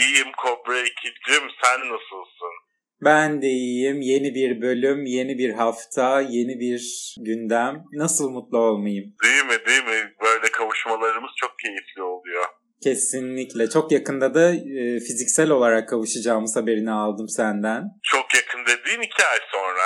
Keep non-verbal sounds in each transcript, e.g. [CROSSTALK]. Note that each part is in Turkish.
İyiyim Kobra 2'cim sen nasılsın? Ben de iyiyim. Yeni bir bölüm, yeni bir hafta, yeni bir gündem. Nasıl mutlu olmayayım? Değil mi değil mi? Böyle kavuşmalarımız çok keyifli oluyor. Kesinlikle. Çok yakında da e, fiziksel olarak kavuşacağımız haberini aldım senden. Çok yakın dediğin iki ay sonra.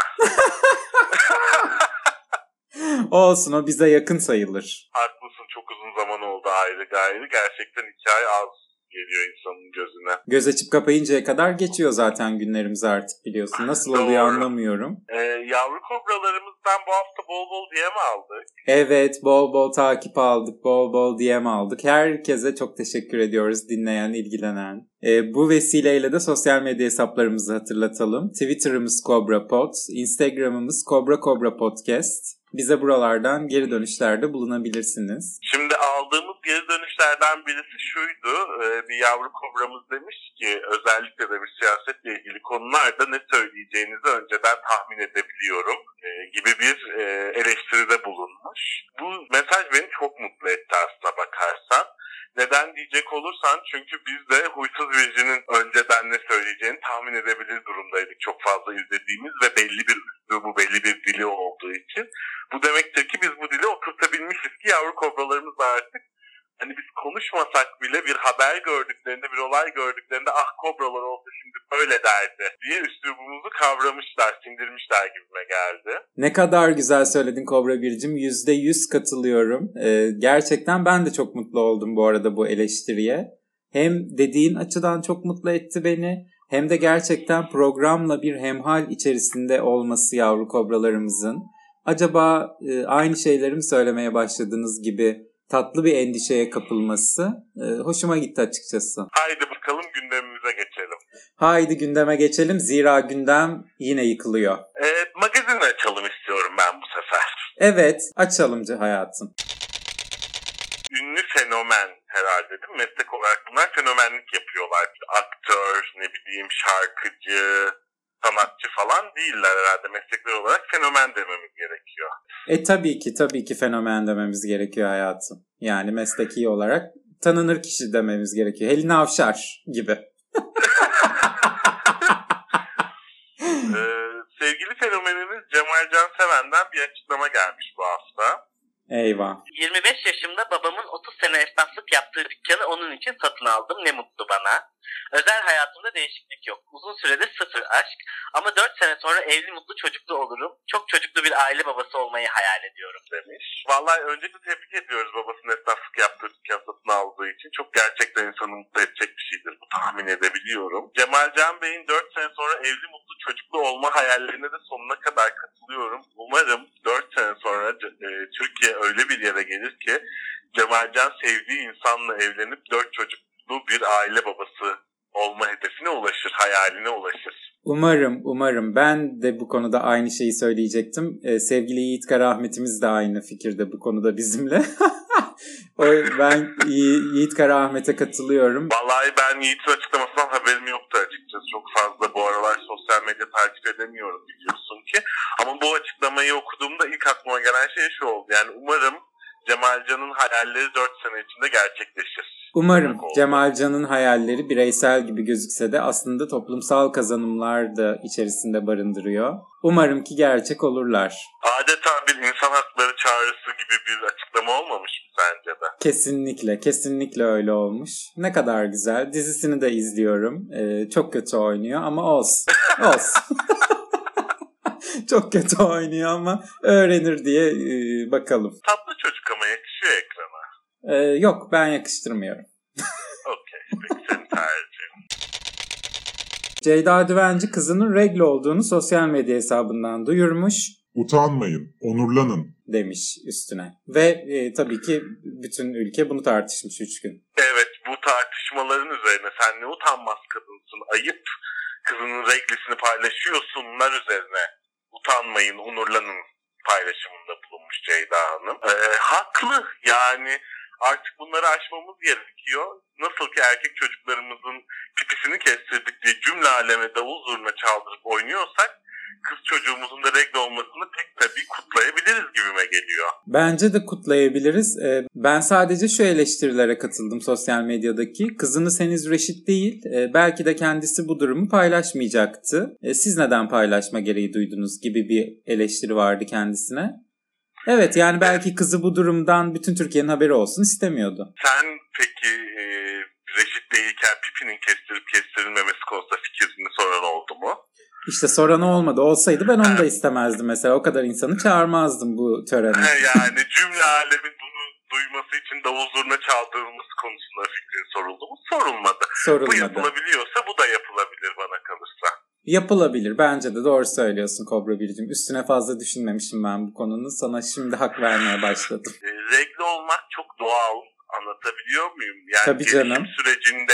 [LAUGHS] Olsun o bize yakın sayılır. Haklısın çok uzun zaman oldu ayrı gayrı. Gerçekten iki ay az geliyor insanın gözüne. Göz açıp kapayıncaya kadar geçiyor zaten günlerimiz artık biliyorsun. Nasıl oluyor Doğru. anlamıyorum. Ee, yavru kobralarımızdan bu hafta bol bol mi aldık? Evet bol bol takip aldık, bol bol DM aldık. Herkese çok teşekkür ediyoruz dinleyen, ilgilenen. Ee, bu vesileyle de sosyal medya hesaplarımızı hatırlatalım. Twitter'ımız Cobra Pod, Instagram'ımız Cobra Cobra Podcast. Bize buralardan geri dönüşlerde bulunabilirsiniz. Şimdi dönüşlerden birisi şuydu. Ee, bir yavru kobramız demiş ki özellikle de bir siyasetle ilgili konularda ne söyleyeceğinizi önceden tahmin edebiliyorum e, gibi bir e, eleştiride bulunmuş. Bu mesaj beni çok mutlu etti aslına bakarsan. Neden diyecek olursan çünkü biz de huysuz virjinin önceden ne söyleyeceğini tahmin edebilir durumdaydık. Çok fazla izlediğimiz ve belli bir üslubu, belli bir dili olduğu için. Bu demektir ki biz bu dili oturtabilmişiz ki yavru kobralarımız artık hani biz konuşmasak bile bir haber gördüklerinde, bir olay gördüklerinde ah kobralar olsa şimdi böyle derdi diye üslubumuzu kavramışlar, sindirmişler gibime geldi. Ne kadar güzel söyledin Kobra Bircim. Yüzde yüz katılıyorum. Ee, gerçekten ben de çok mutlu oldum bu arada bu eleştiriye. Hem dediğin açıdan çok mutlu etti beni. Hem de gerçekten programla bir hemhal içerisinde olması yavru kobralarımızın. Acaba e, aynı şeyleri mi söylemeye başladığınız gibi tatlı bir endişeye kapılması e, hoşuma gitti açıkçası. Haydi bakalım gündemimize geçelim. Haydi gündeme geçelim. Zira gündem yine yıkılıyor. Ee, magazin açalım istiyorum ben bu sefer. Evet, açalım hayatım. ünlü fenomen herhalde değil mi? Meslek olarak bunlar fenomenlik yapıyorlar. Aktör, ne bileyim şarkıcı, sanatçı falan değiller herhalde. Meslekler olarak fenomen dememiz gerekiyor. E tabii ki tabii ki fenomen dememiz gerekiyor hayatım. Yani mesleki olarak tanınır kişi dememiz gerekiyor. Helin Avşar gibi. [LAUGHS] Ee, sevgili fenomenimiz Cemal Canseven'den bir açıklama gelmiş bu hafta. Eyvah. 25 yaşımda babamın 30 sene esnaflık yaptığı dükkanı onun için satın aldım. Ne mutlu bana. Özel hayatımda değişiklik yok. Uzun süredir sıfır aşk. Ama 4 sene sonra evli mutlu çocuklu olurum. Çok çocuklu bir aile babası olmayı hayal ediyorum. demiş. Vallahi öncelikle tebrik ediyoruz babasının esnaflık yaptığı dükkan satın aldığı için. Çok gerçekten insanı mutlu edecek bir şeydir bu tahmin edebiliyorum. Cemal Can Bey'in 4 sene sonra evli mutlu çocuklu olma hayallerine de sonuna kadar katılıyorum. Umarım 4 sene sonra e, Türkiye öyle bir yere gelir ki Cemal Can sevdiği insanla evlenip 4 çocuklu bir aile babası olma hedefine ulaşır, hayaline ulaşır. Umarım, umarım. Ben de bu konuda aynı şeyi söyleyecektim. Ee, sevgili Yiğit Karaahmet'imiz de aynı fikirde bu konuda bizimle. [LAUGHS] o, ben Yi- Yiğit Karaahmet'e katılıyorum. Vallahi ben Yiğit'in açıklamasından haberim yoktu açıkçası. Çok fazla bu aralar sosyal medya takip edemiyorum biliyorsun ki. Ama bu açıklamayı okuduğumda ilk aklıma gelen şey şu oldu. Yani umarım Cemalcan'ın hayalleri 4 sene içinde gerçekleşir. Umarım. Cemalcan'ın hayalleri bireysel gibi gözükse de aslında toplumsal kazanımlar da içerisinde barındırıyor. Umarım ki gerçek olurlar. Adeta bir insan hakları çağrısı gibi bir açıklama olmamış mı sence de? Kesinlikle, kesinlikle öyle olmuş. Ne kadar güzel. Dizisini de izliyorum. Ee, çok kötü oynuyor ama olsun. [LAUGHS] Olsun. [LAUGHS] [LAUGHS] çok kötü oynuyor ama öğrenir diye e, bakalım. Tatlı çocuk ama yakışıyor ekrana. Ee, yok ben yakıştırmıyorum. [LAUGHS] Okey. Peki senin tercihin. Ceyda Düvenci kızının regle olduğunu sosyal medya hesabından duyurmuş. Utanmayın, onurlanın. demiş üstüne. Ve e, tabii ki bütün ülke bunu tartışmış üç gün. Evet bu tartışmaların üzerine sen ne utanmaz kadınsın ayıp kızının reglisini paylaşıyorsunlar üzerine utanmayın onurlanın paylaşımında bulunmuş Ceyda Hanım. Ee, haklı yani artık bunları aşmamız gerekiyor. Nasıl ki erkek çocuklarımızın pipisini kestirdik diye cümle aleme davul zurna çaldırıp oynuyorsak kız çocuğumuzun da regle olmasını pek tabii kutlayabiliriz gibime geliyor. Bence de kutlayabiliriz. Ee, Ben sadece şu eleştirilere katıldım sosyal medyadaki. Kızınız henüz reşit değil. Ee, Belki de kendisi bu durumu paylaşmayacaktı. Ee, Siz neden paylaşma gereği duydunuz gibi bir eleştiri vardı kendisine. Evet yani belki kızı bu durumdan bütün Türkiye'nin haberi olsun istemiyordu. Sen peki e, reşit değilken pipinin kestirip kestirilmemesi konusunda fikrini soran oldu? İşte soran olmadı. Olsaydı ben onu da istemezdim mesela. O kadar insanı çağırmazdım bu törene. [LAUGHS] yani cümle alemin bunu duyması için davul zurna çaldırılması konusunda fikrin soruldu mu? Sorulmadı. Bu Sorulmadı. yapılabiliyorsa bu da yapılabilir bana kalırsa. Yapılabilir. Bence de doğru söylüyorsun Kobra Biricim. Üstüne fazla düşünmemişim ben bu konunun. Sana şimdi hak vermeye [LAUGHS] başladım. E, regle olmak çok doğal. Anlatabiliyor muyum? Yani Tabii canım. sürecinde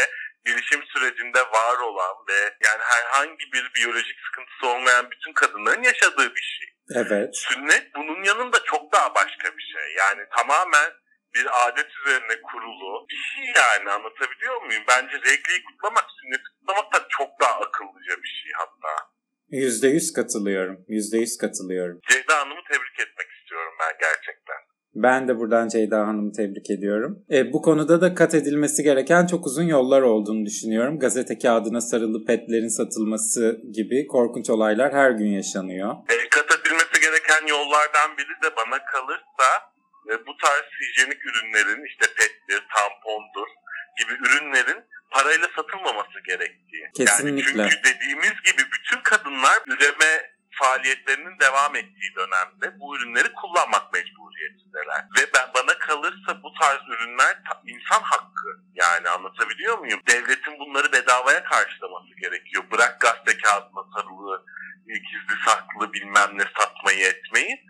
sürecinde var olan ve yani herhangi bir biyolojik sıkıntısı olmayan bütün kadınların yaşadığı bir şey. Evet. Sünnet bunun yanında çok daha başka bir şey. Yani tamamen bir adet üzerine kurulu bir şey yani anlatabiliyor muyum? Bence regleyi kutlamak, sünneti kutlamaktan çok daha akıllıca bir şey hatta. Yüzde yüz katılıyorum. Yüzde yüz katılıyorum. Ceyda Hanım'ı tebrik etmek istiyorum ben gerçekten. Ben de buradan Ceyda Hanım'ı tebrik ediyorum. E, bu konuda da kat edilmesi gereken çok uzun yollar olduğunu düşünüyorum. Gazete kağıdına sarılı petlerin satılması gibi korkunç olaylar her gün yaşanıyor. E, kat edilmesi gereken yollardan biri de bana kalırsa e, bu tarz hijyenik ürünlerin işte pettir, tampondur gibi ürünlerin parayla satılmaması gerektiği. Kesinlikle. Yani çünkü dediğimiz gibi bütün kadınlar üreme faaliyetlerinin devam ettiği dönemde bu ürünleri kullanmak mecburiyetindeler. Ve ben bana kalırsa bu tarz ürünler insan hakkı. Yani anlatabiliyor muyum? Devletin bunları bedavaya karşılaması gerekiyor. Bırak gazete kağıdına sarılı, e, gizli saklı bilmem ne satmayı etmeyi.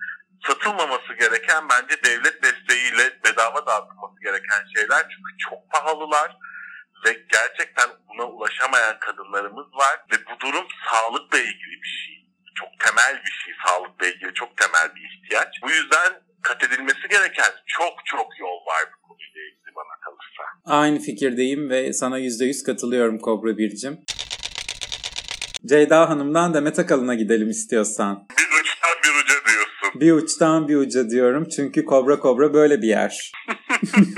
Satılmaması gereken bence devlet desteğiyle bedava dağıtılması gereken şeyler. Çünkü çok pahalılar ve gerçekten buna ulaşamayan kadınlarımız var ve bu durum sağlıkla ilgili bir şey. Çok temel bir şey, sağlıkla ilgili çok temel bir ihtiyaç. Bu yüzden kat edilmesi gereken çok çok yol var bu konuyla ilgili bana kalırsa. Aynı fikirdeyim ve sana yüzde yüz katılıyorum Kobra Bircim. Ceyda Hanım'dan Demet Akalın'a gidelim istiyorsan. Bir uçtan bir uca diyorsun. Bir uçtan bir uca diyorum çünkü Kobra Kobra böyle bir yer. [LAUGHS]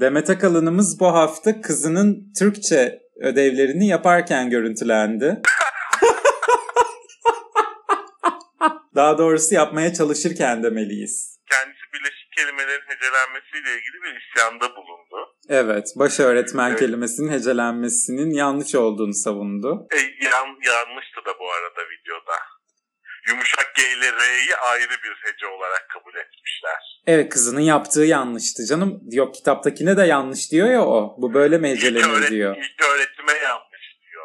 Demet Akalın'ımız bu hafta kızının Türkçe ödevlerini yaparken görüntülendi. [LAUGHS] Daha doğrusu yapmaya çalışırken demeliyiz. Kendisi birleşik kelimelerin hecelenmesiyle ilgili bir isyanda bulundu. Evet, baş öğretmen Evet. kelimesinin hecelenmesinin yanlış olduğunu savundu. E, yan, yanlıştı da bu arada videoda. Yumuşak G ile R'yi ayrı bir hece olarak kabul etmişler. Evet kızının yaptığı yanlıştı canım. Yok kitaptakine de yanlış diyor ya o. Bu böyle mi öğret- diyor. ilk öğretime.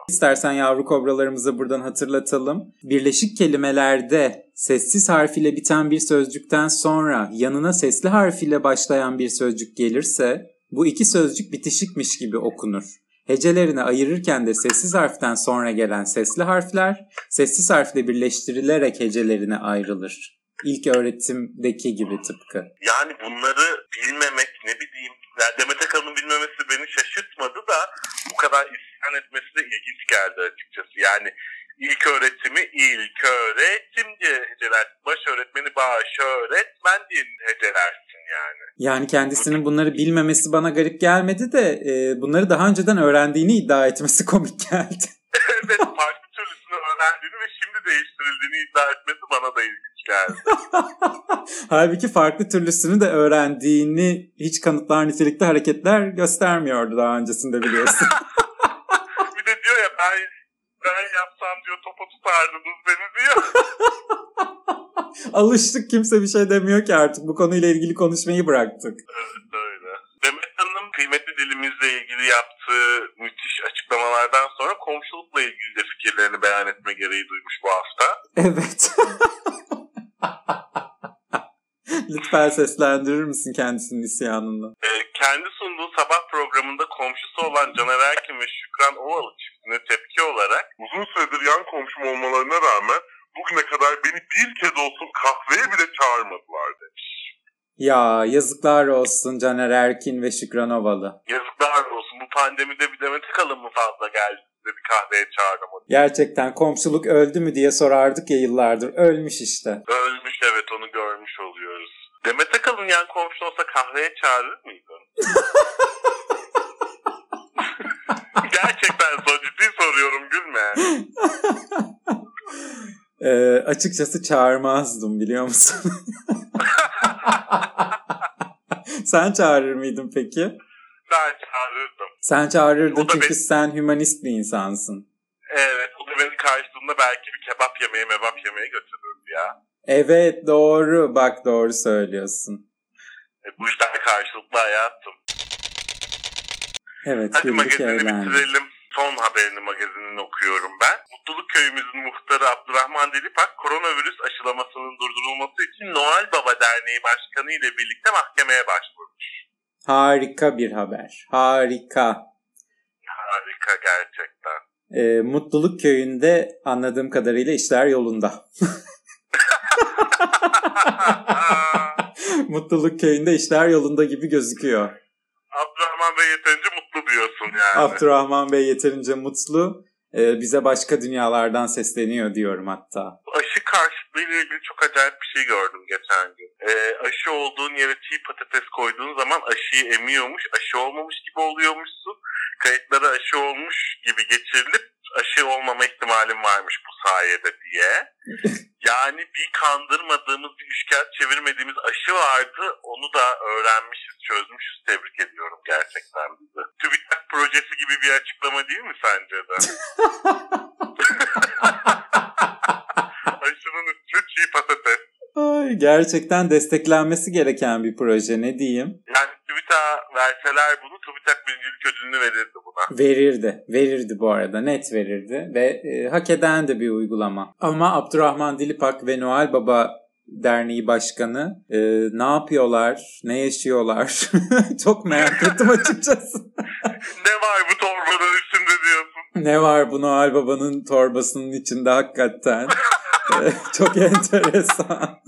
İstersen yavru kobralarımıza buradan hatırlatalım. Birleşik kelimelerde sessiz harf ile biten bir sözcükten sonra yanına sesli harf ile başlayan bir sözcük gelirse bu iki sözcük bitişikmiş gibi okunur. Hecelerini ayırırken de sessiz harften sonra gelen sesli harfler sessiz harfle birleştirilerek hecelerine ayrılır. İlk öğretimdeki gibi tıpkı. Yani bunları bilmemek ne bileyim. Yani Demet Akalın'ın bilmemesi beni şaşırtmadı da bu kadar isyan etmesi de ilginç geldi açıkçası. Yani ilk öğretimi ilk öğretim diye hecelersin. Baş öğretmeni baş öğretmen diye hecelersin yani. Yani kendisinin bunları bilmemesi bana garip gelmedi de e, bunları daha önceden öğrendiğini iddia etmesi [LAUGHS] komik geldi. evet farklı türlüsünü öğrendiğini ve şimdi değiştirildiğini iddia etmesi bana da ilginç geldi. [LAUGHS] Halbuki farklı türlüsünü de öğrendiğini hiç kanıtlar nitelikte hareketler göstermiyordu daha öncesinde biliyorsun. [LAUGHS] [LAUGHS] bir de diyor ya ben ben yapsam diyor topa tutardınız beni diyor. Alıştık kimse bir şey demiyor ki artık bu konuyla ilgili konuşmayı bıraktık. Öyle. Demet Hanım kıymetli dilimizle ilgili yaptığı müthiş açıklamalardan sonra komşulukla ilgili de fikirlerini beyan etme gereği duymuş bu hafta. Evet. [LAUGHS] Lütfen seslendirir misin kendisinin isyanını? Ee, kendi sunduğu sabah programında komşu komşusu olan Caner Erkin ve Şükran Ovalı çiftine tepki olarak Uzun süredir yan komşum olmalarına rağmen bugüne kadar beni bir kez olsun kahveye bile çağırmadılar demiş. Ya yazıklar olsun Caner Erkin ve Şükran Ovalı. yazıklar olsun bu pandemide bir Demet Akalın mı fazla geldi size bir kahveye çağıramadı. Gerçekten komşuluk öldü mü diye sorardık ya yıllardır. Ölmüş işte. Ölmüş evet onu görmüş oluyoruz. Demet Akalın yan komşu olsa kahveye çağırır mıydın? [LAUGHS] Gerçekten so ciddi soruyorum gülme. Ee, açıkçası çağırmazdım biliyor musun? [LAUGHS] Sen çağırır mıydın peki? Sen çağırırdın çünkü beni- sen hümanist bir insansın. Evet o da beni karşısında belki bir kebap yemeye mebap yemeye götürürdü ya. Evet doğru. Bak doğru söylüyorsun. E, bu işler karşılıklı hayatım. Evet Hadi magazini eğlendik. bitirelim. Son haberini magazinini okuyorum ben. Mutluluk Köyümüzün muhtarı Abdurrahman Dilipak koronavirüs aşılamasının durdurulması için Noel Baba Derneği Başkanı ile birlikte mahkemeye başvurmuş. Harika bir haber. Harika. Harika gerçekten. Ee, Mutluluk Köyü'nde anladığım kadarıyla işler yolunda. [LAUGHS] Mutluluk Köyü'nde işler yolunda gibi gözüküyor. Abdurrahman Bey yeterince mutlu diyorsun yani. Abdurrahman Bey yeterince mutlu. Ee, bize başka dünyalardan sesleniyor diyorum hatta. Aşı karşıtlığı ile ilgili çok acayip bir şey gördüm geçen gün. Ee, aşı olduğun yere çiğ patates koyduğun zaman aşıyı emiyormuş, aşı olmamış gibi oluyormuşsun. Kayıtlara aşı olmuş gibi geçirilip aşı olmama ihtimalim varmış bu sayede diye. [LAUGHS] Yani bir kandırmadığımız, bir üçkağıt çevirmediğimiz aşı vardı. Onu da öğrenmişiz, çözmüşüz. Tebrik ediyorum gerçekten bizi. TÜBİTAK projesi gibi bir açıklama değil mi sence de? [LAUGHS] Aşının üstüne çiğ patates. Ay, gerçekten desteklenmesi gereken bir proje ne diyeyim. Yani TÜBİTAK'a verseler bunu TÜBİTAK birincilik ödülünü verirdi buna. Verirdi. Verirdi bu arada. Net verirdi. Ve e, hak eden de bir uygulama. Ama Abdurrahman Dilipak ve Noel Baba Derneği Başkanı e, ne yapıyorlar? Ne yaşıyorlar? [LAUGHS] Çok merak ettim açıkçası. [LAUGHS] Ne var bu torbanın üstünde diyorsun. ne var bu Noel Baba'nın torbasının içinde hakikaten? [LAUGHS] [LAUGHS] Çok enteresan. [LAUGHS]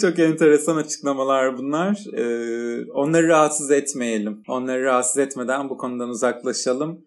Çok enteresan açıklamalar bunlar. Ee, onları rahatsız etmeyelim. Onları rahatsız etmeden bu konudan uzaklaşalım.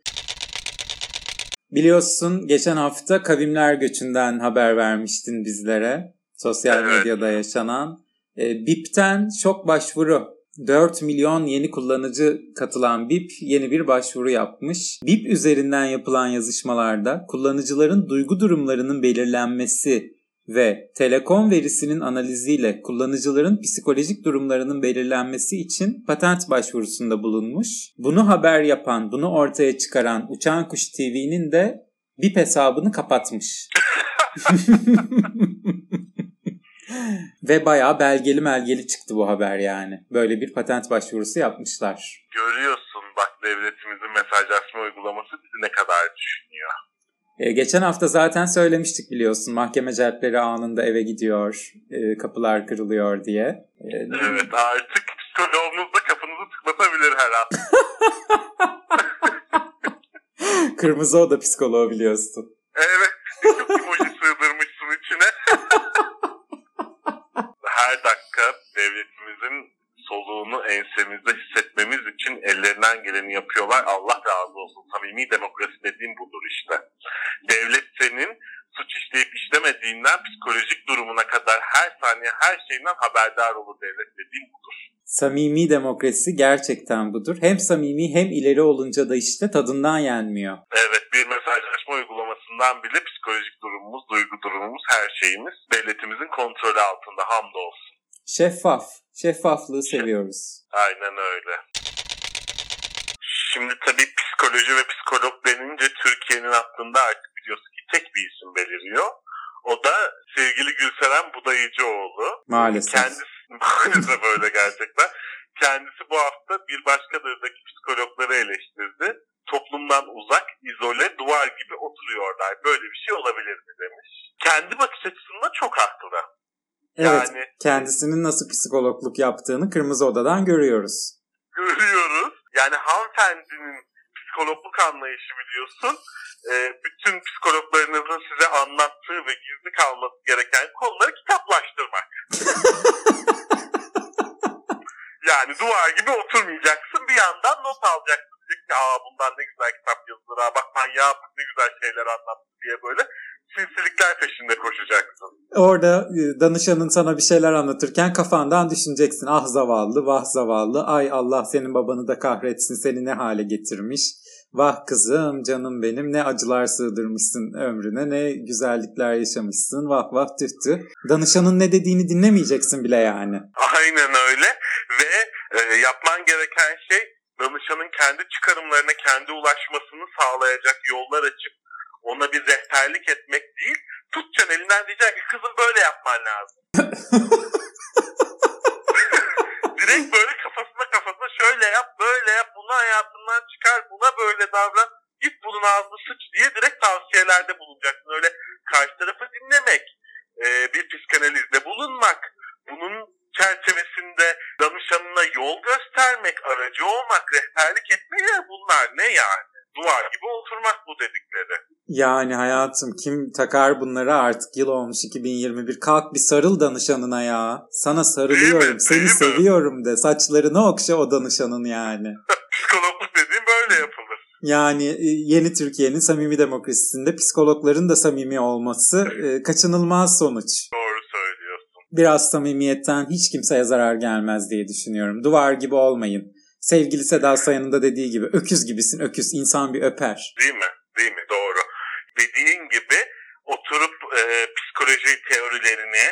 Biliyorsun geçen hafta kavimler göçünden haber vermiştin bizlere. Sosyal medyada yaşanan. Ee, BIP'ten çok başvuru. 4 milyon yeni kullanıcı katılan BIP yeni bir başvuru yapmış. BIP üzerinden yapılan yazışmalarda kullanıcıların duygu durumlarının belirlenmesi ve telekom verisinin analiziyle kullanıcıların psikolojik durumlarının belirlenmesi için patent başvurusunda bulunmuş. Bunu haber yapan, bunu ortaya çıkaran Uçan Kuş TV'nin de BIP hesabını kapatmış. [LAUGHS] [LAUGHS] Ve bayağı belgeli melgeli çıktı bu haber yani. Böyle bir patent başvurusu yapmışlar. Görüyorsun bak devletimizin mesajlaşma uygulaması bizi ne kadar düşünüyor. E, geçen hafta zaten söylemiştik biliyorsun. Mahkeme celpleri anında eve gidiyor. e, kapılar kırılıyor diye. E, Evet artık psikoloğumuz da kapınızı tıklatabilir her an. [LAUGHS] Kırmızı oda psikoloğu biliyorsun. Evet. Çok emoji sığdırmışsın içine. Her dakika devletimizin soluğunu ensemizde hissetmemiz için ellerinden geleni yapıyorlar. Allah razı olsun. Samimi demokrasi dediğim budur işte. Devlet senin suç işleyip işlemediğinden psikolojik durumuna kadar her saniye her şeyinden haberdar olur devlet dediğim budur. Samimi demokrasi gerçekten budur. Hem samimi hem ileri olunca da işte tadından yenmiyor. Evet bir mesajlaşma uygulamasından bile psikolojik duygu durumumuz, her şeyimiz devletimizin kontrolü altında hamdolsun. Şeffaf. Şeffaflığı seviyoruz. Aynen öyle. Şimdi tabii psikoloji ve psikolog denince Türkiye'nin aklında artık biliyorsun ki tek bir isim beliriyor. O da sevgili Gülseren Budayıcıoğlu. Maalesef. Kendisi [LAUGHS] maalesef öyle gerçekten. Kendisi bu hafta bir başka dırdaki psikologları eleştirdi. Toplumdan uzak, izole, duvar gibi oturuyorlar. Böyle bir şey olabilir mi demiş. Kendi bakış açısında çok haklı. Evet. Yani Kendisinin nasıl psikologluk yaptığını Kırmızı Oda'dan görüyoruz. görüyoruz. Yani hanımefendinin psikologluk anlayışı biliyorsun. e, bütün psikologlarınızın size anlattığı ve gizli kalması gereken konuları kitaplaştırmak. [LAUGHS] yani duvar gibi oturmayacaksın bir yandan not alacaksın. Ki, Aa bundan ne güzel kitap yazılır ha bak manyağı bak ne güzel şeyler anlattı diye böyle sinsilikler peşinde koşacaksın. Orada e, danışanın sana bir şeyler anlatırken kafandan düşüneceksin. Ah zavallı, vah zavallı. Ay Allah senin babanı da kahretsin. Seni ne hale getirmiş. Vah kızım, canım benim ne acılar sığdırmışsın ömrüne, ne güzellikler yaşamışsın. Vah vah tüh tüh. Danışanın ne dediğini dinlemeyeceksin bile yani. Aynen öyle ve e, yapman gereken şey danışanın kendi çıkarımlarına kendi ulaşmasını sağlayacak yollar açıp ona bir rehberlik etmek değil tutacaksın elinden diyeceksin ki kızım böyle yapman lazım. [LAUGHS] Direkt böyle kafasına kafasına şöyle yap böyle yap bunu hayatından çıkar buna böyle davran git bunun ağzını sıç diye direkt tavsiyelerde bulunacaksın. Öyle karşı tarafı dinlemek, bir psikanalizde bulunmak, bunun çerçevesinde danışanına yol göstermek, aracı olmak, rehberlik etmek ya bunlar ne yani? Duvar gibi oturmak bu dedikleri. Yani hayatım kim takar bunları artık yıl olmuş 2021 kalk bir sarıl danışanına ya. Sana sarılıyorum Değil mi? seni Değil mi? seviyorum de saçlarını okşa o danışanın yani. [LAUGHS] Psikologluk dediğim böyle yapılır. Yani e, yeni Türkiye'nin samimi demokrasisinde psikologların da samimi olması e, kaçınılmaz sonuç. Doğru. Biraz samimiyetten hiç kimseye zarar gelmez diye düşünüyorum. Duvar gibi olmayın. Sevgili Seda Sayan'ın da dediği gibi öküz gibisin öküz insan bir öper. Değil mi? Değil mi? Doğru. Dediğin gibi oturup e, psikoloji teorilerini,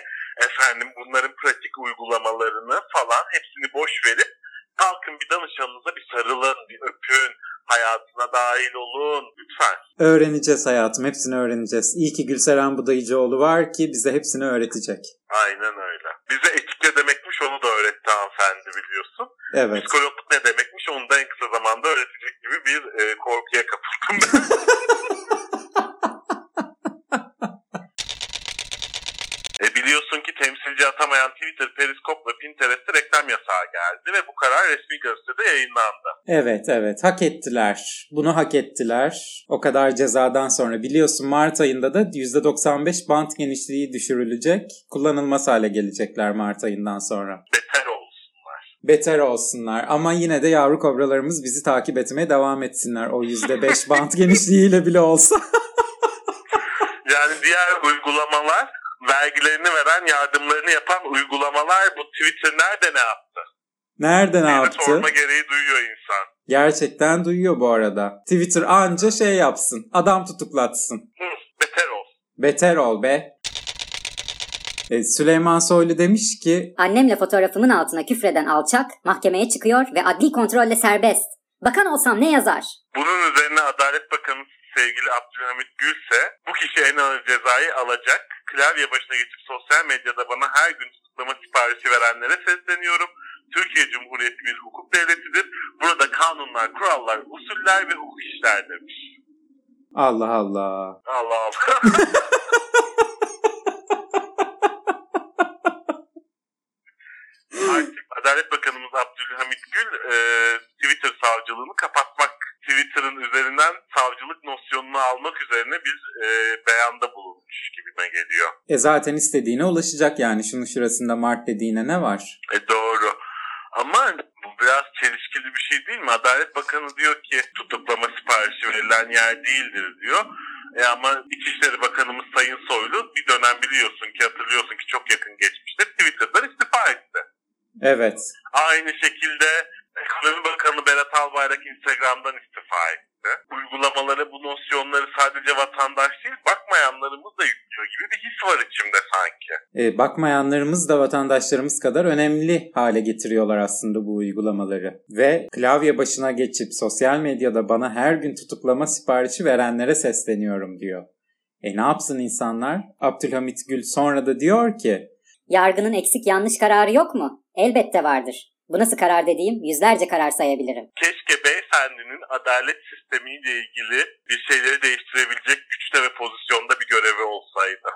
efendim bunların pratik uygulamalarını falan hepsini boş verip kalkın bir danışanınıza bir sarılın, bir öpün, hayatına dahil olun lütfen. Öğreneceğiz hayatım hepsini öğreneceğiz. İyi ki Gülseren Budayıcıoğlu var ki bize hepsini öğretecek. Aynen öyle. Bize etik ne demekmiş onu da öğretti hanımefendi biliyorsun. Evet. Psikologluk ne demekmiş onu da en kısa zamanda öğretecek gibi bir e, korkuya kapıldım ben. [LAUGHS] E biliyorsun ki temsilci atamayan Twitter, Periscope ve Pinterest'te reklam yasağı geldi ve bu karar resmi gazetede yayınlandı. Evet evet hak ettiler. Bunu hak ettiler. O kadar cezadan sonra biliyorsun Mart ayında da %95 bant genişliği düşürülecek. Kullanılmaz hale gelecekler Mart ayından sonra. Beter olsunlar. Beter olsunlar ama yine de yavru kobralarımız bizi takip etmeye devam etsinler. O %5 bant [LAUGHS] genişliğiyle bile olsa. [LAUGHS] Yani diğer uygulamalar vergilerini veren, yardımlarını yapan uygulamalar bu Twitter nerede ne yaptı? Nerede ne yaptı? sorma gereği duyuyor insan. Gerçekten duyuyor bu arada. Twitter anca şey yapsın. Adam tutuklatsın. Hı, beter olsun. Beter ol be. E, Süleyman Soylu demiş ki Annemle fotoğrafımın altına küfreden alçak mahkemeye çıkıyor ve adli kontrolle serbest. Bakan olsam ne yazar? Bunun üzerine Adalet Bakanı sevgili Abdülhamit Gülse bu kişi en ağır cezayı alacak. Klavye başına geçip sosyal medyada bana her gün tutuklama siparişi verenlere sesleniyorum. Türkiye Cumhuriyeti bir hukuk devletidir. Burada kanunlar, kurallar, usuller ve hukuk işler demiş. Allah Allah. Allah Allah. [LAUGHS] Artık Adalet Bakanımız Abdülhamit Gül e, Twitter savcılığını kapatmak, Twitter'ın üzerinden savcılık nosyonunu almak üzerine bir e, beyanda bulunmuş gibime geliyor. E zaten istediğine ulaşacak yani şunun şurasında Mart dediğine ne var? E doğru. Ama bu biraz çelişkili bir şey değil mi? Adalet Bakanı diyor ki tutuklama siparişi verilen yer değildir diyor. E ama İçişleri Bakanımız Sayın Soylu bir dönem biliyorsun ki hatırlıyorsun ki çok yakın geçmişte Twitter'dan istifa etti. Evet. Aynı şekilde Ekonomi Bakanı Berat Albayrak Instagram'dan istifa etti. Uygulamaları bu nosyonları sadece vatandaş değil bakmayanlarımız da yüklüyor gibi bir his var içimde sanki. E, bakmayanlarımız da vatandaşlarımız kadar önemli hale getiriyorlar aslında bu uygulamaları. Ve klavye başına geçip sosyal medyada bana her gün tutuklama siparişi verenlere sesleniyorum diyor. E ne yapsın insanlar? Abdülhamit Gül sonra da diyor ki Yargının eksik yanlış kararı yok mu? Elbette vardır. Bu nasıl karar dediğim yüzlerce karar sayabilirim. Keşke beyefendinin adalet sistemiyle ilgili bir şeyleri değiştirebilecek güçte ve pozisyonda bir görevi olsaydı.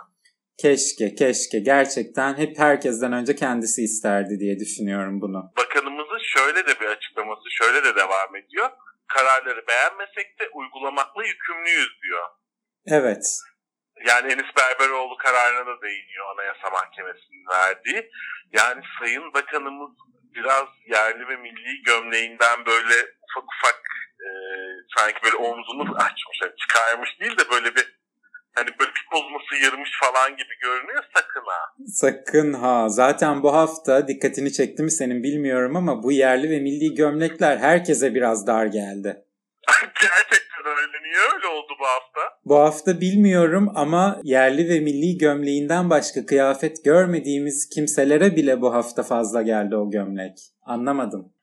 Keşke, keşke. Gerçekten hep herkesten önce kendisi isterdi diye düşünüyorum bunu. Bakanımızın şöyle de bir açıklaması şöyle de devam ediyor. Kararları beğenmesek de uygulamakla yükümlüyüz diyor. Evet. Yani Enis Berberoğlu kararına da değiniyor Anayasa Mahkemesi'nin verdiği. Yani Sayın Bakanımız biraz yerli ve milli gömleğinden böyle ufak ufak e, sanki böyle omzunu açmış, yani çıkarmış değil de böyle bir hani böyle bir kolunu sıyırmış falan gibi görünüyor sakın ha. Sakın ha. Zaten bu hafta dikkatini çekti mi senin bilmiyorum ama bu yerli ve milli gömlekler herkese biraz dar geldi. [LAUGHS] Gerçekten öyle. Niye öyle oldu bu hafta? Bu hafta bilmiyorum ama yerli ve milli gömleğinden başka kıyafet görmediğimiz kimselere bile bu hafta fazla geldi o gömlek. Anlamadım.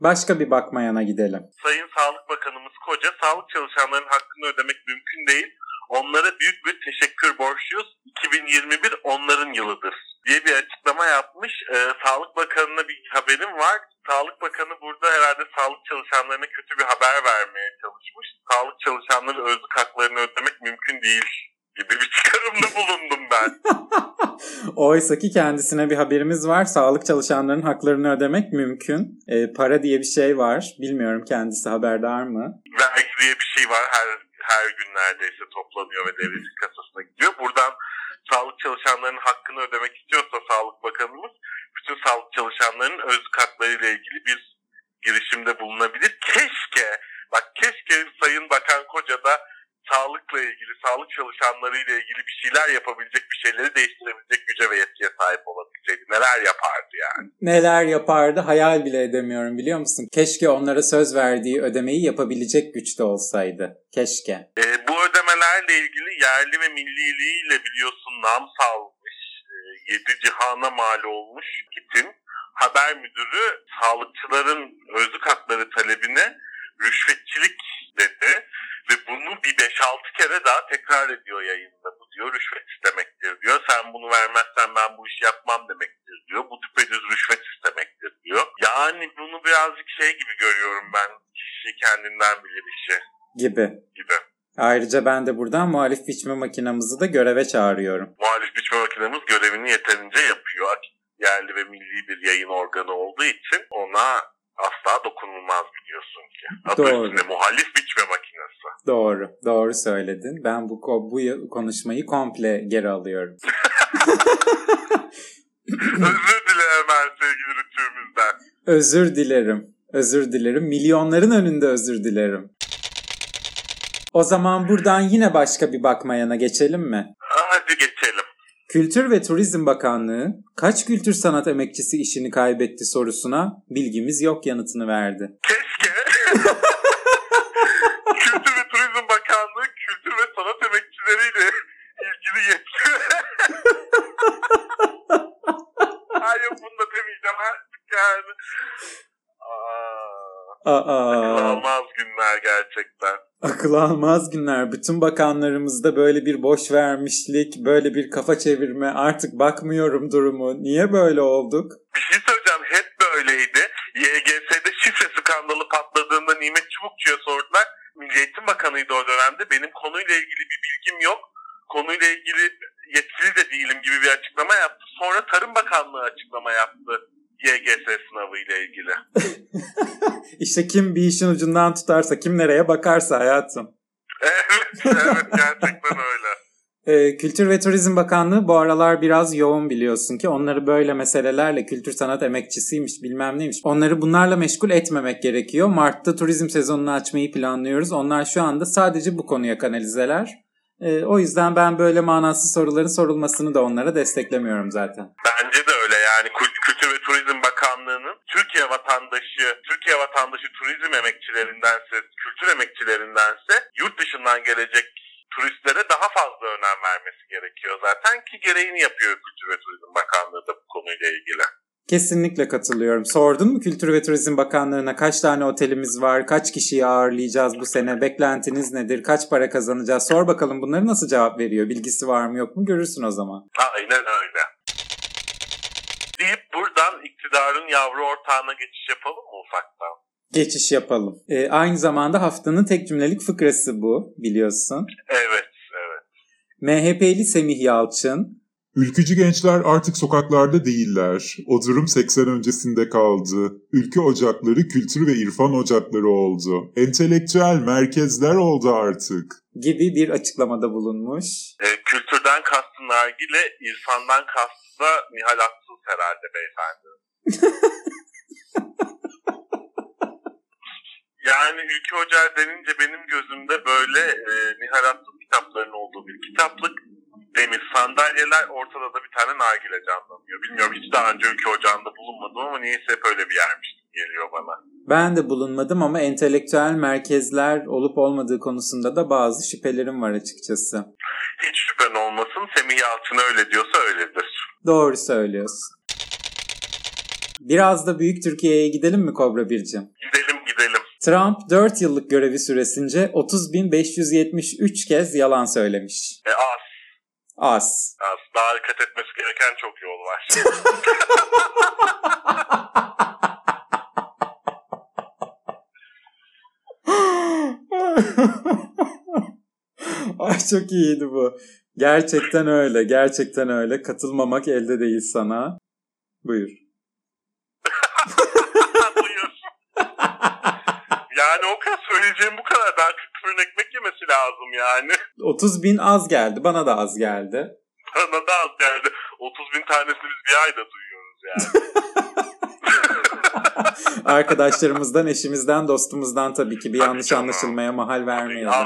Başka bir bakmayana gidelim. Sayın Sağlık Bakanımız Koca sağlık çalışanlarının hakkını ödemek mümkün değil. Onlara büyük bir teşekkür borçluyuz. 2021 onların yılıdır diye bir açıklama yapmış. Ee, Sağlık Bakanı'na bir haberim var. Sağlık Bakanı burada herhalde sağlık çalışanlarına kötü bir haber vermeye çalışmış. Sağlık çalışanları özlük haklarını ödemek mümkün değil gibi bir çıkarımda bulundum ben. [LAUGHS] Oysa ki kendisine bir haberimiz var. Sağlık çalışanlarının haklarını ödemek mümkün. E, para diye bir şey var. Bilmiyorum kendisi haberdar mı? vergi diye bir şey var. Her her gün neredeyse toplanıyor ve devletin kasasına gidiyor. Buradan sağlık çalışanlarının hakkını ödemek istiyorsa Sağlık Bakanımız bütün sağlık çalışanlarının özlük haklarıyla ilgili bir girişimde bulunabilir. Keşke, bak keşke Sayın Bakan Koca da sağlıkla ilgili, sağlık çalışanlarıyla ilgili bir şeyler yapabilecek, bir şeyleri değiştirebilecek güce ve yetkiye sahip olabilseydi. Neler yapardı yani. Neler yapardı hayal bile edemiyorum biliyor musun? Keşke onlara söz verdiği ödemeyi yapabilecek güçte olsaydı. Keşke. E, bu ödemelerle ilgili yerli ve milliliğiyle biliyorsun nam salmış, e, yedi cihana mal olmuş GİT'in haber müdürü sağlıkçıların özlük hakları talebine rüşvetçilik dedi ve bunu bir 5-6 kere daha tekrar ediyor yayında. Bu diyor rüşvet istemektir diyor. Sen bunu vermezsen ben bu işi yapmam demektir diyor. Bu düpedüz rüşvet istemektir diyor. Yani bunu birazcık şey gibi görüyorum ben. Kişi kendinden bilir işi Gibi. gibi. Ayrıca ben de buradan muhalif biçme makinamızı da göreve çağırıyorum. muhalif biçme makinemiz görevini yeterince yapıyor. Yerli ve milli bir yayın organı olduğu için ona asla dokunulmaz biliyorsun ki. Adı Doğru. üstünde muhalif. Doğru. Söyledin. Ben bu bu konuşmayı komple geri alıyorum. [LAUGHS] Özür dilerim ben sevgili rütüğümüzden. Özür dilerim. Özür dilerim. Milyonların önünde özür dilerim. O zaman buradan yine başka bir bakmayana geçelim mi? Hadi geçelim. Kültür ve Turizm Bakanlığı kaç kültür sanat emekçisi işini kaybetti sorusuna bilgimiz yok yanıtını verdi. Keşke [LAUGHS] Kültür ve Turizm Bakanlığı kültür ve sanat emekçileriyle ilgili yetki. Bunu da demeyeceğim artık yani. Aa, Aa, olmaz günler gerçekten. akıl almaz günler. Bütün bakanlarımızda böyle bir boş vermişlik, böyle bir kafa çevirme. Artık bakmıyorum durumu. Niye böyle olduk? Bir şey söyleyeceğim hep böyleydi. YGS'de şifre skandalı patladığında Nimet Çubukçu'ya sordular. Milli Eğitim Bakanı'ydı o dönemde. Benim konuyla ilgili bir bilgim yok. Konuyla ilgili yetkili de değilim gibi bir açıklama yaptı. Sonra Tarım Bakanlığı açıklama yaptı. YGS sınavı ile ilgili. [LAUGHS] İşte kim bir işin ucundan tutarsa, kim nereye bakarsa hayatım. [LAUGHS] Evet, evet gerçekten öyle. Ee, Kültür ve Turizm Bakanlığı bu aralar biraz yoğun biliyorsun ki onları böyle meselelerle kültür sanat emekçisiymiş bilmem neymiş. Onları bunlarla meşgul etmemek gerekiyor. Mart'ta turizm sezonunu açmayı planlıyoruz. Onlar şu anda sadece bu konuya kanalizeler. Ee, o yüzden ben böyle manasız soruların sorulmasını da onlara desteklemiyorum zaten. Bence de öyle yani Kül- Kültür ve Turizm Bakanlığı'nın Türkiye vatandaşı, Türkiye vatandaşı turizm emekçilerindense, kültür emekçilerindense yurt dışından gelecek turistlere daha fazla önem vermesi gerekiyor zaten ki gereğini yapıyor Kültür ve Turizm Bakanlığı da bu konuyla ilgili. Kesinlikle katılıyorum. Sordun mu Kültür ve Turizm Bakanlığı'na kaç tane otelimiz var, kaç kişiyi ağırlayacağız bu sene, beklentiniz nedir, kaç para kazanacağız? Sor bakalım bunları nasıl cevap veriyor, bilgisi var mı yok mu görürsün o zaman. Aynen öyle. Deyip buradan iktidarın yavru ortağına geçiş yapalım mı ufaktan? Geçiş yapalım. Ee, aynı zamanda haftanın tek cümlelik fıkrası bu biliyorsun. Evet, evet. MHP'li Semih Yalçın, Ülkücü gençler artık sokaklarda değiller. O durum 80 öncesinde kaldı. Ülke ocakları kültür ve irfan ocakları oldu. Entelektüel merkezler oldu artık. gibi bir açıklamada bulunmuş. E, kültürden kastı nargile, irfandan kastı da Nihal Aksız herhalde beyefendi. [LAUGHS] yani Ülke Ocağı denince benim gözümde böyle e, Nihal Aksız kitaplarının olduğu bir kitaplık. Demir sandalyeler, ortada da bir tane nargile canlanıyor. Bilmiyorum hiç daha önce Ülke Ocağı'nda bulunmadım ama niyeyse hep öyle bir yermiş geliyor bana. Ben de bulunmadım ama entelektüel merkezler olup olmadığı konusunda da bazı şüphelerim var açıkçası. Hiç şüphen olmasın Semih Yalçın öyle diyorsa öyledir. Doğru söylüyorsun. Biraz da büyük Türkiye'ye gidelim mi Kobra Bircim? Gidelim gidelim. Trump 4 yıllık görevi süresince 30.573 kez yalan söylemiş. E, az. Az. Az. Daha dikkat etmesi gereken çok yol var. [LAUGHS] Ay çok iyiydi bu. Gerçekten öyle. Gerçekten öyle. Katılmamak elde değil sana. Buyur. Buyur. Yani o kadar söyleyeceğim bu kadar. Daha 40 fırın ekmek yemesi lazım yani. [LAUGHS] 30 bin az geldi. Bana da az geldi. Bana da az geldi. 30 bin tanesini biz bir ayda duyuyoruz yani. [LAUGHS] [LAUGHS] Arkadaşlarımızdan, eşimizden, dostumuzdan tabii ki bir Tabii yanlış canım. anlaşılmaya mahal vermeyelim. asla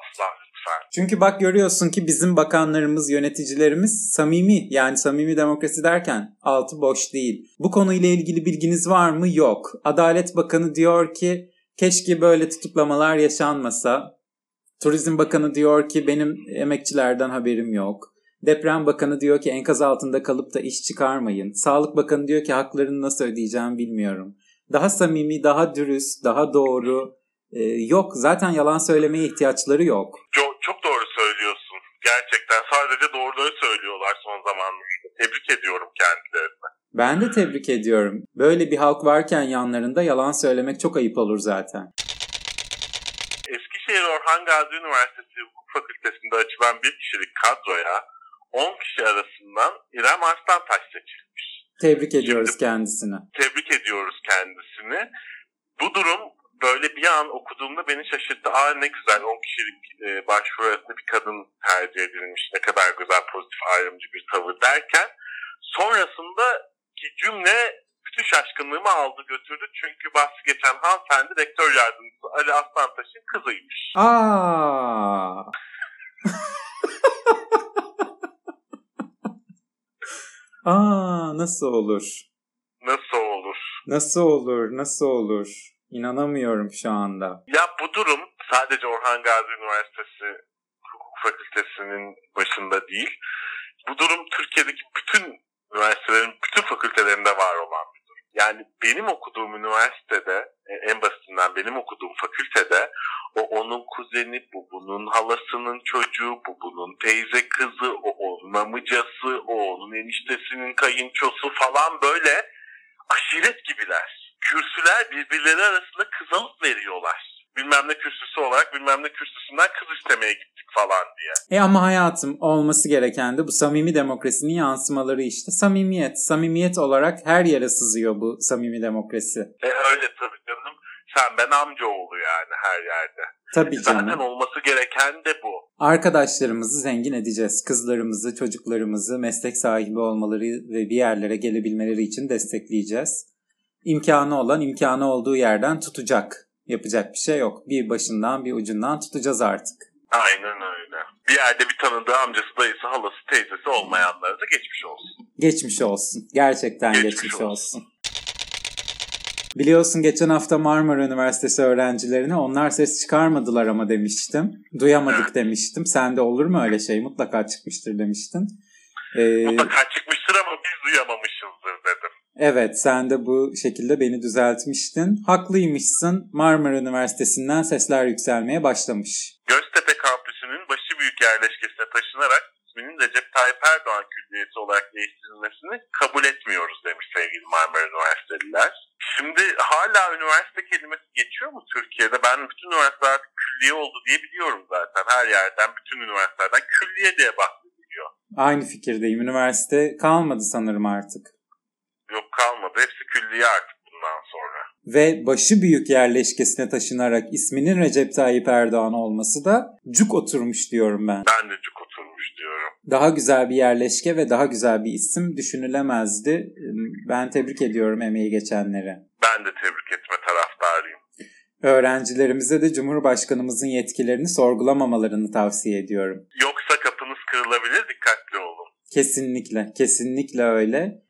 asla lütfen. Çünkü bak görüyorsun ki bizim bakanlarımız, yöneticilerimiz samimi. Yani samimi demokrasi derken altı boş değil. Bu konuyla ilgili bilginiz var mı? Yok. Adalet Bakanı diyor ki keşke böyle tutuklamalar yaşanmasa. Turizm Bakanı diyor ki benim emekçilerden haberim yok. Deprem Bakanı diyor ki enkaz altında kalıp da iş çıkarmayın. Sağlık Bakanı diyor ki haklarını nasıl ödeyeceğim bilmiyorum. Daha samimi, daha dürüst, daha doğru e, yok. Zaten yalan söylemeye ihtiyaçları yok. Çok, çok doğru söylüyorsun. Gerçekten sadece doğruları söylüyorlar son zamanlarda. Tebrik ediyorum kendilerini. Ben de tebrik ediyorum. Böyle bir halk varken yanlarında yalan söylemek çok ayıp olur zaten. Eskişehir Orhan Gazi Üniversitesi Hukuk Fakültesi'nde açılan bir kişilik kadroya 10 kişi arasından İrem Arslantaş seçilmiş. Tebrik ediyoruz kendisini. Tebrik ediyoruz kendisini. Bu durum böyle bir an okuduğumda beni şaşırttı. Aa ne güzel 10 kişilik e, başvuru arasında bir kadın tercih edilmiş. Ne kadar güzel pozitif ayrımcı bir tavır derken sonrasında ki cümle bütün şaşkınlığımı aldı götürdü. Çünkü bahsi geçen hanımefendi rektör yardımcısı Ali Aslantaş'ın kızıymış. Aa. [LAUGHS] Aa nasıl olur? Nasıl olur? Nasıl olur? Nasıl olur? İnanamıyorum şu anda. Ya bu durum sadece Orhan Gazi Üniversitesi Hukuk Fakültesi'nin başında değil. Bu durum Türkiye'deki bütün üniversitelerin bütün fakültelerinde var olan bir durum. Yani benim okuduğum üniversitede e, en basitinden benim okuduğum fakültede o onun kuzeni, bu bunun halasının çocuğu, bu bunun teyze kızı, o onun amcası, o onun eniştesinin kayınçosu falan böyle aşiret gibiler. Kürsüler birbirleri arasında kız veriyorlar. Bilmem ne kürsüsü olarak bilmem ne kürsüsünden kız istemeye gittik falan. E ama hayatım olması gereken de bu samimi demokrasinin yansımaları işte. Samimiyet. Samimiyet olarak her yere sızıyor bu samimi demokrasi. E öyle tabii canım. Sen ben amcaoğlu yani her yerde. Tabii Zaten canım. olması gereken de bu. Arkadaşlarımızı zengin edeceğiz. Kızlarımızı, çocuklarımızı meslek sahibi olmaları ve bir yerlere gelebilmeleri için destekleyeceğiz. İmkanı olan imkanı olduğu yerden tutacak. Yapacak bir şey yok. Bir başından bir ucundan tutacağız artık. Aynen öyle. Bir yerde bir tanıdığı amcası, dayısı, halası, teyzesi olmayanlara da geçmiş olsun. Geçmiş olsun. Gerçekten geçmiş, Geçmiş olsun. olsun. Biliyorsun geçen hafta Marmara Üniversitesi öğrencilerine onlar ses çıkarmadılar ama demiştim. Duyamadık [LAUGHS] demiştim. Sen de olur mu öyle şey? Mutlaka çıkmıştır demiştin. Ee, Mutlaka çıkmıştır ama biz duyamamışızdır dedim. evet sen de bu şekilde beni düzeltmiştin. Haklıymışsın. Marmara Üniversitesi'nden sesler yükselmeye başlamış. Göztepe yerleşkesine taşınarak isminin Recep Tayyip Erdoğan Külliyesi olarak değiştirilmesini kabul etmiyoruz demiş sevgili Marmara Üniversiteliler. Şimdi hala üniversite kelimesi geçiyor mu Türkiye'de? Ben bütün üniversitelerde külliye oldu diye biliyorum zaten. Her yerden, bütün üniversitelerden külliye diye bahsediliyor. Aynı fikirdeyim. Üniversite kalmadı sanırım artık. Yok kalmadı. Hepsi külliye artık bundan sonra. Ve başı büyük yerleşkesine taşınarak isminin Recep Tayyip Erdoğan olması da cuk oturmuş diyorum ben. Ben de cuk oturmuş diyorum. Daha güzel bir yerleşke ve daha güzel bir isim düşünülemezdi. Ben tebrik ediyorum emeği geçenleri. Ben de tebrik etme taraftarıyım. Öğrencilerimize de Cumhurbaşkanımızın yetkilerini sorgulamamalarını tavsiye ediyorum. Yoksa kapınız kırılabilir dikkatli olun. Kesinlikle, kesinlikle öyle.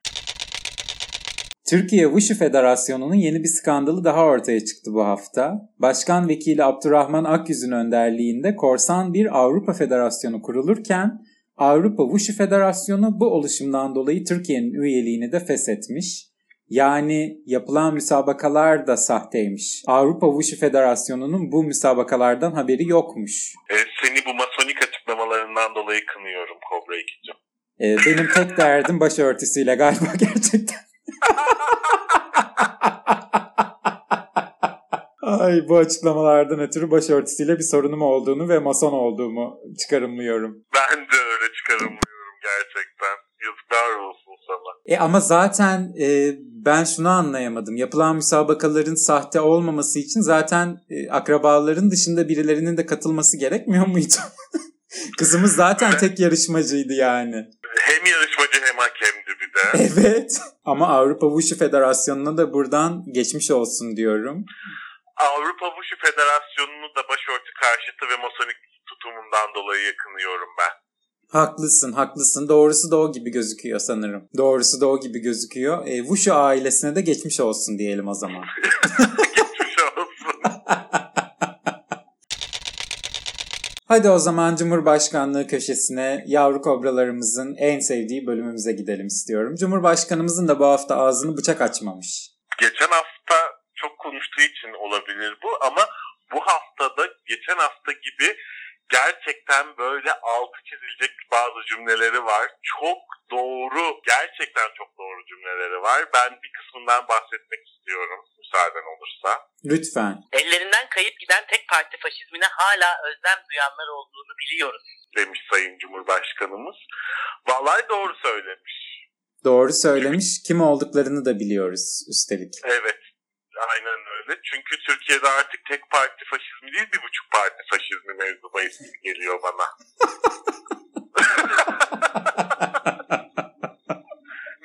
Türkiye Wushu Federasyonu'nun yeni bir skandalı daha ortaya çıktı bu hafta. Başkan Vekili Abdurrahman Akyüz'ün önderliğinde korsan bir Avrupa Federasyonu kurulurken Avrupa Wushu Federasyonu bu oluşumdan dolayı Türkiye'nin üyeliğini de feshetmiş. Yani yapılan müsabakalar da sahteymiş. Avrupa Wushu Federasyonu'nun bu müsabakalardan haberi yokmuş. E, seni bu masonik açıklamalarından dolayı kınıyorum Kobra 2'cim. E, benim tek derdim başörtüsüyle galiba [LAUGHS] gerçekten. Ay bu açıklamalardan ötürü başörtüsüyle bir sorunum olduğunu ve mason olduğumu çıkarımlıyorum. Ben de öyle çıkarımlıyorum gerçekten. Yazıklar olsun sana. E ama zaten e, ben şunu anlayamadım. Yapılan müsabakaların sahte olmaması için zaten e, akrabaların dışında birilerinin de katılması gerekmiyor muydu? [LAUGHS] Kızımız zaten tek yarışmacıydı yani. Hem yarışmacı [LAUGHS] Evet. Ama Avrupa Wushu Federasyonu'na da buradan geçmiş olsun diyorum. Avrupa Wushu Federasyonu'nu da başörtü karşıtı ve masonik tutumundan dolayı yakınıyorum ben. Haklısın, haklısın. Doğrusu da o gibi gözüküyor sanırım. Doğrusu da o gibi gözüküyor. E, Wushu ailesine de geçmiş olsun diyelim o zaman. [LAUGHS] geçmiş olsun. Hadi o zaman Cumhurbaşkanlığı köşesine yavru kobralarımızın en sevdiği bölümümüze gidelim istiyorum. Cumhurbaşkanımızın da bu hafta ağzını bıçak açmamış. Geçen hafta çok konuştuğu için olabilir bu ama bu haftada geçen hafta gibi gerçekten böyle altı çizilecek bazı cümleleri var. Çok doğru, gerçekten çok doğru cümleleri var. Ben bir kısmından bahsetmek istiyorum müsaaden olursa. Lütfen. Ellerinden kayıp giden tek parti faşizmine hala özlem duyanlar olduğunu biliyoruz. Demiş Sayın Cumhurbaşkanımız. Vallahi doğru söylemiş. Doğru söylemiş. Kim olduklarını da biliyoruz üstelik. Evet. Çünkü Türkiye'de artık tek parti faşizmi değil bir buçuk parti faşizmi mevzu bahis geliyor bana. [LAUGHS]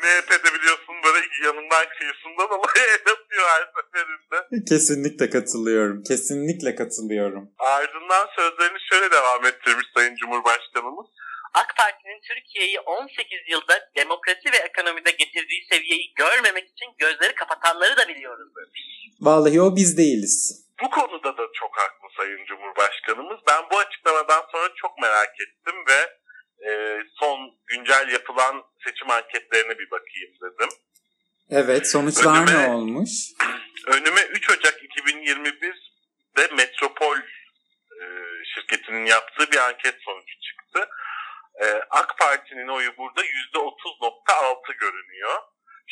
MHP'de biliyorsun böyle yanından kıyısından olayı el atıyor her seferinde. Kesinlikle katılıyorum. Kesinlikle katılıyorum. Ardından sözlerini şöyle devam ettirmiş Sayın Cumhurbaşkanımız. AK Parti'nin Türkiye'yi 18 yılda demokrasi ve ekonomide getirdiği seviyeyi görmemek için gözleri kapatanları da biliyoruz demiş. Vallahi o biz değiliz. Bu konuda da çok haklı Sayın Cumhurbaşkanımız. Ben bu açıklamadan sonra çok merak ettim ve e, son güncel yapılan seçim anketlerine bir bakayım dedim. Evet sonuçlar Önüme- ne olmuş? Önüme 3 Ocak 2021'de Metropol e, şirketinin yaptığı bir anket sonucu çıktı. E, AK Parti'nin oyu burada %30.6 görünüyor.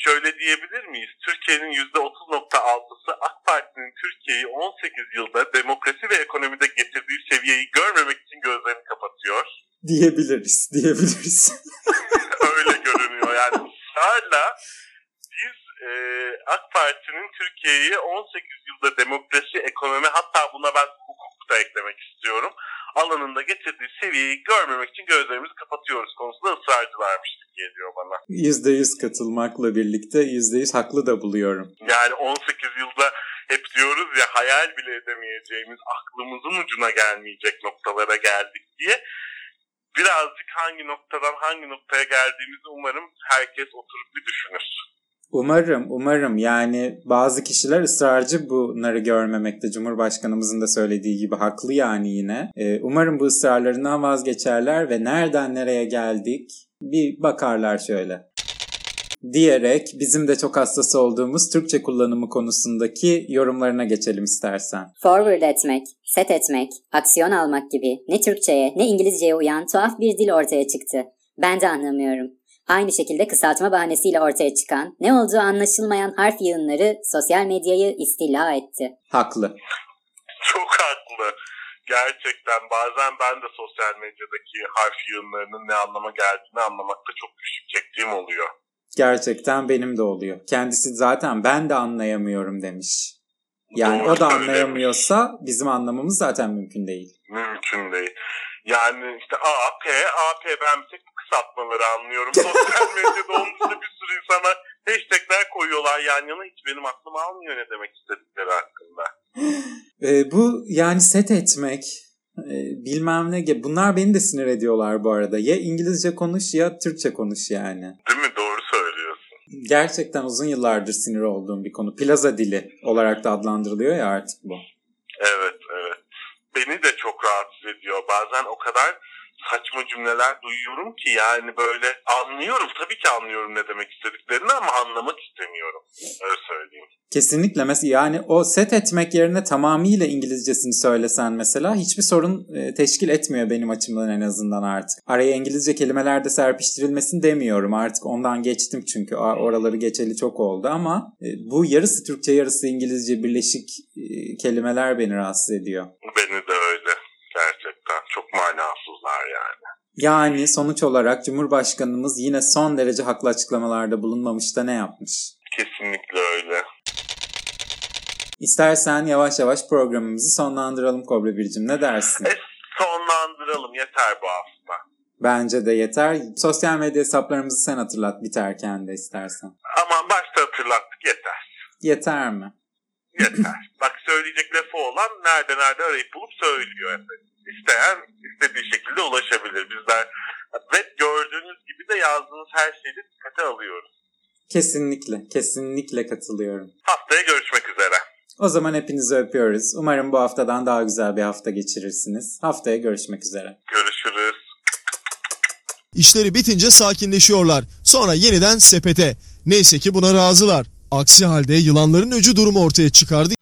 Şöyle diyebilir miyiz? Türkiye'nin %30.6'sı AK Parti'nin Türkiye'yi 18 yılda demokrasi ve ekonomide getirdiği seviyeyi görmemek için gözlerini kapatıyor. Diyebiliriz, diyebiliriz. [LAUGHS] Öyle görünüyor. Yani ısrarla biz e, AK Parti'nin Türkiye'yi 18 yılda demokrasi, ekonomi hatta buna ben hukuk da eklemek istiyorum. Alanında getirdiği seviyeyi görmemek için gözlerimizi kapatıyoruz konusunda ısrarcılarmış geliyor bana. %100 katılmakla birlikte %100 haklı da buluyorum. Yani 18 yılda hep diyoruz ya hayal bile edemeyeceğimiz aklımızın ucuna gelmeyecek noktalara geldik diye. Birazcık hangi noktadan hangi noktaya geldiğimizi umarım herkes oturup bir düşünür. Umarım, umarım. Yani bazı kişiler ısrarcı bunları görmemekte. Cumhurbaşkanımızın da söylediği gibi haklı yani yine. Ee, umarım bu ısrarlarından vazgeçerler ve nereden nereye geldik bir bakarlar şöyle. Diyerek bizim de çok hastası olduğumuz Türkçe kullanımı konusundaki yorumlarına geçelim istersen. Forward etmek, set etmek, aksiyon almak gibi ne Türkçe'ye ne İngilizce'ye uyan tuhaf bir dil ortaya çıktı. Ben de anlamıyorum. Aynı şekilde kısaltma bahanesiyle ortaya çıkan, ne olduğu anlaşılmayan harf yığınları sosyal medyayı istila etti. Haklı. Çok haklı. Gerçekten bazen ben de sosyal medyadaki harf yığınlarının ne anlama geldiğini anlamakta çok güçlük çektiğim oluyor. Gerçekten benim de oluyor. Kendisi zaten ben de anlayamıyorum demiş. Yani Doğru o da anlayamıyorsa bizim anlamamız zaten mümkün değil. Mümkün değil. Yani işte A, P, A, P ben bir tek kısaltmaları anlıyorum. Sosyal [LAUGHS] medyada onun için bir sürü insana hashtagler koyuyorlar yan yana. Hiç benim aklım almıyor ne demek istedikleri hakkında. [GASPS] Ee, bu yani set etmek e, bilmem ne bunlar beni de sinir ediyorlar bu arada. Ya İngilizce konuş ya Türkçe konuş yani. Değil mi? Doğru söylüyorsun. Gerçekten uzun yıllardır sinir olduğum bir konu. Plaza dili olarak da adlandırılıyor ya artık bu. Evet, evet. Beni de çok rahatsız ediyor. Bazen o kadar saçma cümleler duyuyorum ki yani böyle anlıyorum. Tabii ki anlıyorum ne demek istediklerini ama anlamak istemiyorum. Öyle söyleyeyim. Kesinlikle mesela yani o set etmek yerine tamamıyla İngilizcesini söylesen mesela hiçbir sorun e, teşkil etmiyor benim açımdan en azından artık. Araya İngilizce kelimeler de serpiştirilmesin demiyorum artık ondan geçtim çünkü oraları geçeli çok oldu ama e, bu yarısı Türkçe yarısı İngilizce birleşik e, kelimeler beni rahatsız ediyor. Beni de öyle. Gerçekten çok manasızlar yani. Sonuç olarak Cumhurbaşkanımız yine son derece haklı açıklamalarda bulunmamış da ne yapmış? Kesinlikle öyle. İstersen yavaş yavaş programımızı sonlandıralım Kobra Bircim ne dersin? E, sonlandıralım yeter bu hafta. Bence de yeter. Sosyal medya hesaplarımızı sen hatırlat biterken de istersen. Aman başta hatırlattık yeter. Yeter mi? Yeter. Bak söyleyecek lafı olan nerede nerede arayıp bulup söylüyor efendim. İsteyen istediği şekilde ulaşabilir. Bizler ve gördüğünüz gibi de yazdığınız her şeyi dikkate alıyoruz. Kesinlikle, kesinlikle katılıyorum. Haftaya görüşmek üzere. O zaman hepinizi öpüyoruz. Umarım bu haftadan daha güzel bir hafta geçirirsiniz. Haftaya görüşmek üzere. Görüşürüz. İşleri bitince sakinleşiyorlar. Sonra yeniden sepete. Neyse ki buna razılar. Aksi halde yılanların öcü durumu ortaya çıkardı